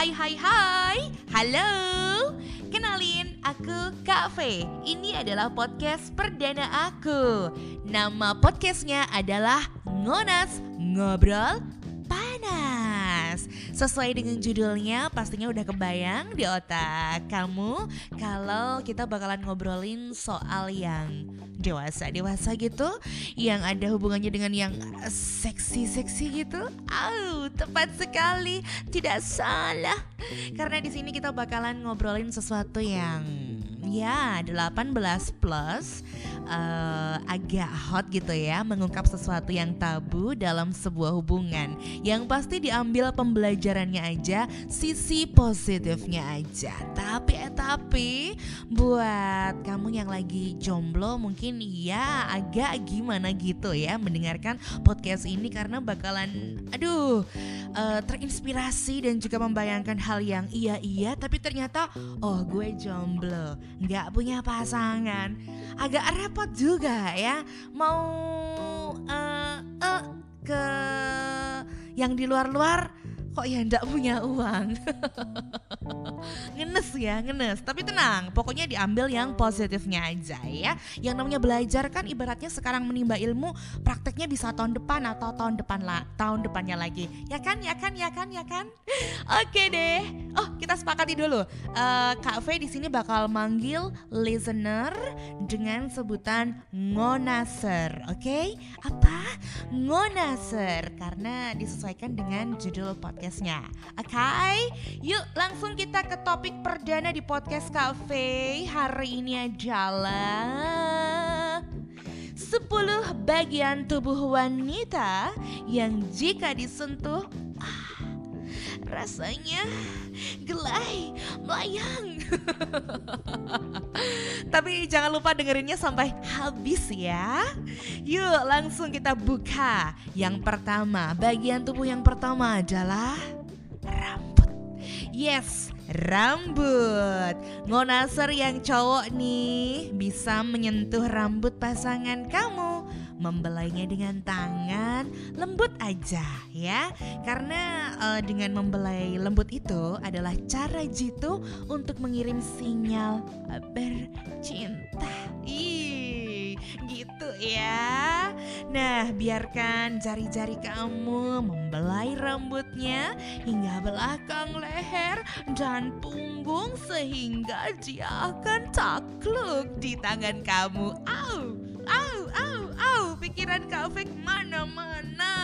hai hai hai. Halo. Kenalin aku Kak V. Ini adalah podcast perdana aku. Nama podcastnya adalah Ngonas Ngobrol Sesuai dengan judulnya pastinya udah kebayang di otak kamu Kalau kita bakalan ngobrolin soal yang dewasa-dewasa gitu yang ada hubungannya dengan yang seksi-seksi gitu. Au, tepat sekali. Tidak salah. Karena di sini kita bakalan ngobrolin sesuatu yang ya 18 plus uh, agak hot gitu ya mengungkap sesuatu yang tabu dalam sebuah hubungan. Yang pasti diambil pembelajarannya aja sisi positifnya aja. Tapi tapi buat kamu yang lagi jomblo mungkin ya agak gimana gitu ya mendengarkan podcast ini karena bakalan aduh uh, terinspirasi dan juga membayangkan hal yang iya iya tapi ternyata oh gue jomblo nggak punya pasangan. Agak repot juga ya mau uh, uh, ke yang di luar-luar kok ya ndak punya uang ngenes ya ngenes tapi tenang pokoknya diambil yang positifnya aja ya yang namanya belajar kan ibaratnya sekarang menimba ilmu prakteknya bisa tahun depan atau tahun depan lah tahun depannya lagi ya kan ya kan ya kan ya kan oke deh oh kita sepakati dulu uh, kak V di sini bakal manggil listener dengan sebutan ngonaser oke okay? apa ngonaser karena disesuaikan dengan judul podcast podcastnya. Oke, okay? yuk langsung kita ke topik perdana di podcast cafe hari ini adalah 10 bagian tubuh wanita yang jika disentuh ah, rasanya gelai melayang. Tapi jangan lupa dengerinnya sampai habis ya. Yuk langsung kita buka. Yang pertama, bagian tubuh yang pertama adalah rambut. Yes, rambut. Ngonaser yang cowok nih bisa menyentuh rambut pasangan kamu. Membelainya dengan tangan lembut aja ya. Karena uh, dengan membelai lembut itu adalah cara jitu untuk mengirim sinyal bercinta. Gitu ya nah biarkan jari-jari kamu membelai rambutnya hingga belakang leher dan punggung sehingga dia akan takluk di tangan kamu au au, au, au, pikiran Kak mana-mana.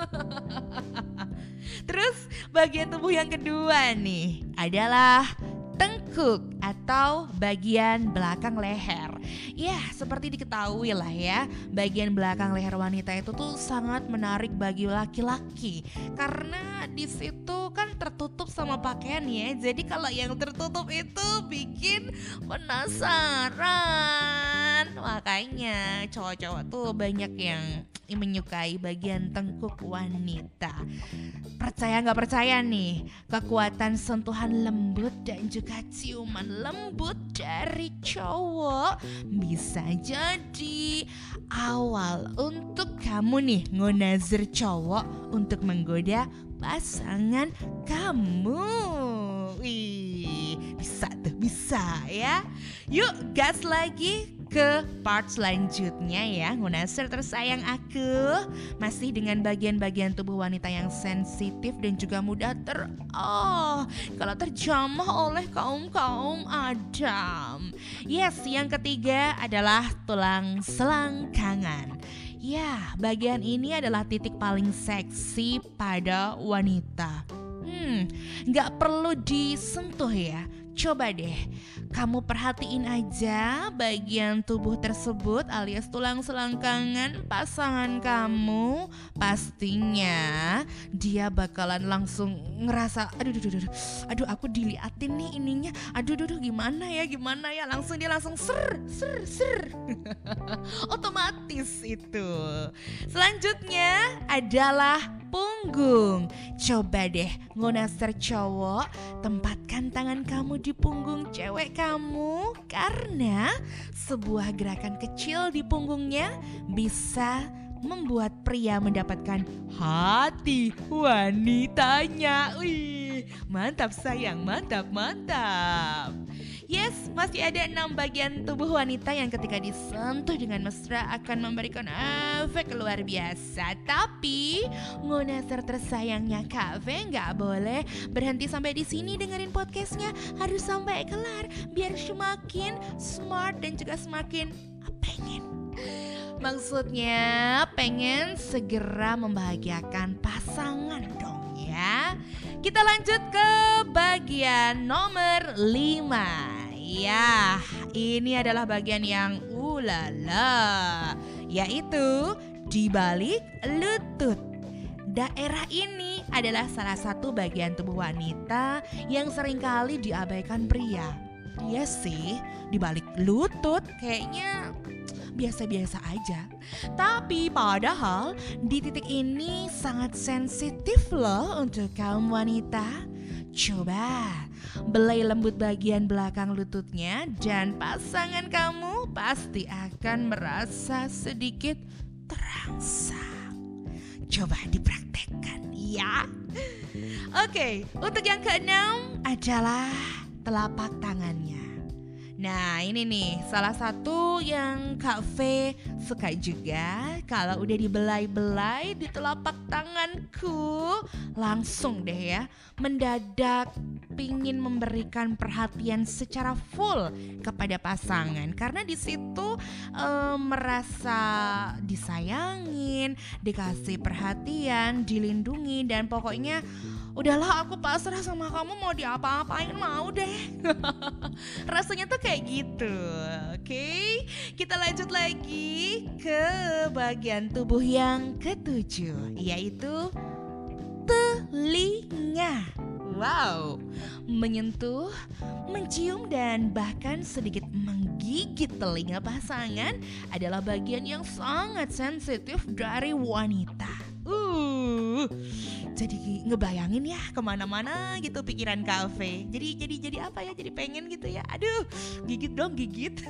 Terus bagian tubuh yang kedua nih adalah tengkuk atau bagian belakang leher. Ya, seperti diketahui lah ya, bagian belakang leher wanita itu tuh sangat menarik bagi laki-laki karena di situ kan tertutup sama pakaian ya. Jadi kalau yang tertutup itu bikin penasaran. Makanya cowok-cowok tuh banyak yang menyukai bagian tengkuk wanita. Percaya nggak percaya nih, kekuatan sentuhan lembut dan juga ciuman lembut dari cowok bisa jadi awal untuk kamu nih ngonazir cowok untuk menggoda pasangan kamu. Wih, bisa tuh, bisa ya. Yuk, gas lagi ke part selanjutnya ya Ngunasir tersayang aku Masih dengan bagian-bagian tubuh wanita yang sensitif dan juga mudah ter Oh kalau terjamah oleh kaum-kaum Adam Yes yang ketiga adalah tulang selangkangan Ya, bagian ini adalah titik paling seksi pada wanita. Hmm, nggak perlu disentuh ya. Coba deh, kamu perhatiin aja bagian tubuh tersebut alias tulang selangkangan pasangan kamu. Pastinya dia bakalan langsung ngerasa, aduh, aduh, aduh, aduh, aku diliatin nih ininya. Aduh, aduh, aduh, gimana ya, gimana ya? Langsung dia langsung ser, ser, ser. Otomatis itu. Selanjutnya adalah punggung. Coba deh, ngonaster cowok, tempatkan tangan kamu di punggung cewek kamu karena sebuah gerakan kecil di punggungnya bisa membuat pria mendapatkan hati wanitanya. Wih, Mantap sayang, mantap, mantap. Yes, masih ada enam bagian tubuh wanita yang ketika disentuh dengan mesra akan memberikan efek luar biasa. Tapi, ngunaser tersayangnya Kafe nggak boleh berhenti sampai di sini dengerin podcastnya. Harus sampai kelar biar semakin smart dan juga semakin pengen. Maksudnya pengen segera membahagiakan pasangan dong ya. Kita lanjut ke bagian nomor 5. Ya, ini adalah bagian yang ulala, yaitu di balik lutut. Daerah ini adalah salah satu bagian tubuh wanita yang sering kali diabaikan pria. Dia sih di balik lutut kayaknya biasa-biasa aja. Tapi padahal di titik ini sangat sensitif loh untuk kaum wanita. Coba belai lembut bagian belakang lututnya dan pasangan kamu pasti akan merasa sedikit terangsang. Coba dipraktekkan ya. Oke, untuk yang keenam adalah telapak tangannya. Nah ini nih salah satu yang Kak V suka juga. Kalau udah dibelai-belai di telapak tanganku Langsung deh ya Mendadak pingin memberikan perhatian secara full kepada pasangan. Karena di situ eh, merasa disayangin Dikasih perhatian, dilindungi Dan pokoknya udahlah aku pasrah sama kamu mau diapa-apain mau deh. Rasanya tuh kayak gitu. Oke kita lanjut lagi ke bagian tubuh yang ketujuh yaitu telinga. Wow, menyentuh, mencium dan bahkan sedikit menggigit telinga pasangan adalah bagian yang sangat sensitif dari wanita. Uh, jadi ngebayangin ya ke mana-mana gitu pikiran kafe. Jadi jadi jadi apa ya? Jadi pengen gitu ya. Aduh, gigit dong gigit.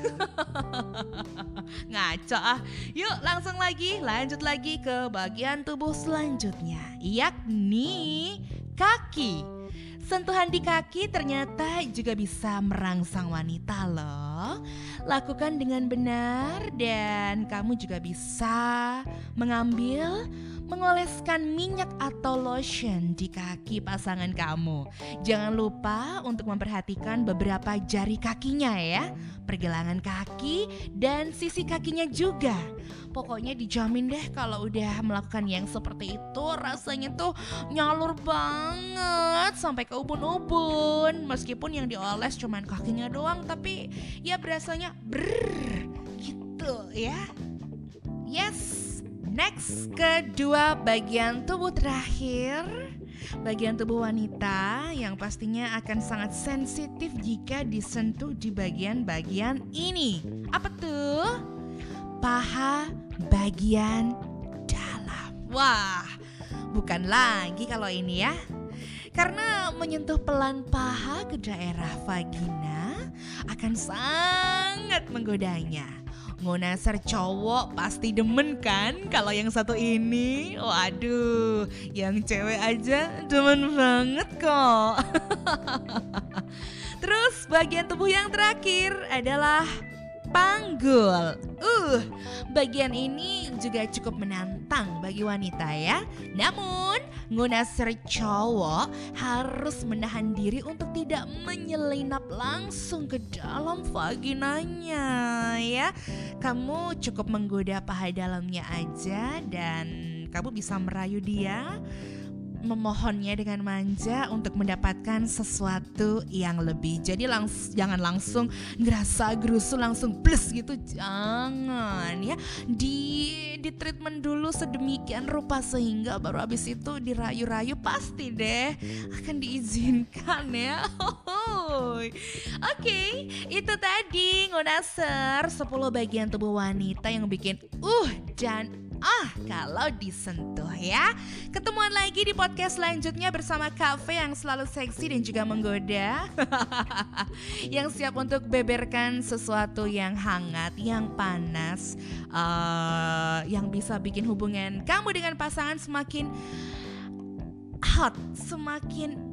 Ngaco ah. Yuk langsung lagi, lanjut lagi ke bagian tubuh selanjutnya, yakni kaki. Sentuhan di kaki ternyata juga bisa merangsang wanita loh. Lakukan dengan benar dan kamu juga bisa mengambil mengoleskan minyak atau lotion di kaki pasangan kamu. Jangan lupa untuk memperhatikan beberapa jari kakinya ya, pergelangan kaki dan sisi kakinya juga. Pokoknya dijamin deh kalau udah melakukan yang seperti itu rasanya tuh nyalur banget sampai ke ubun-ubun. Meskipun yang dioles cuman kakinya doang tapi ya berasanya brrr gitu ya. Yes. Next, kedua bagian tubuh terakhir bagian tubuh wanita yang pastinya akan sangat sensitif jika disentuh di bagian-bagian ini. Apa tuh? Paha bagian dalam. Wah, bukan lagi kalau ini ya. Karena menyentuh pelan paha ke daerah vagina akan sangat menggodanya. Ngonasar cowok pasti demen kan kalau yang satu ini? Waduh yang cewek aja demen banget kok. Terus bagian tubuh yang terakhir adalah panggul. Uh, bagian ini juga cukup menantang bagi wanita ya. Namun, ngunasir cowok harus menahan diri untuk tidak menyelinap langsung ke dalam vaginanya ya. Kamu cukup menggoda paha dalamnya aja dan kamu bisa merayu dia memohonnya dengan manja untuk mendapatkan sesuatu yang lebih. Jadi langs jangan langsung ngerasa gerusu langsung plus gitu, jangan ya. Di di treatment dulu sedemikian rupa sehingga baru habis itu dirayu-rayu pasti deh akan diizinkan ya. Oke, okay, itu tadi ngonaser 10 bagian tubuh wanita yang bikin uh dan Ah, kalau disentuh ya. Ketemuan lagi di podcast selanjutnya bersama Cafe yang selalu seksi dan juga menggoda. yang siap untuk beberkan sesuatu yang hangat, yang panas, uh, yang bisa bikin hubungan kamu dengan pasangan semakin hot, semakin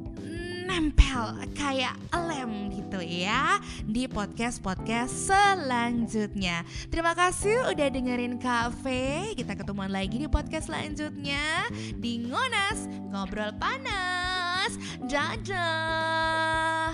nempel kayak lem gitu ya di podcast-podcast selanjutnya. Terima kasih udah dengerin Cafe. Kita ketemuan lagi di podcast selanjutnya di Ngonas Ngobrol Panas. Dadah.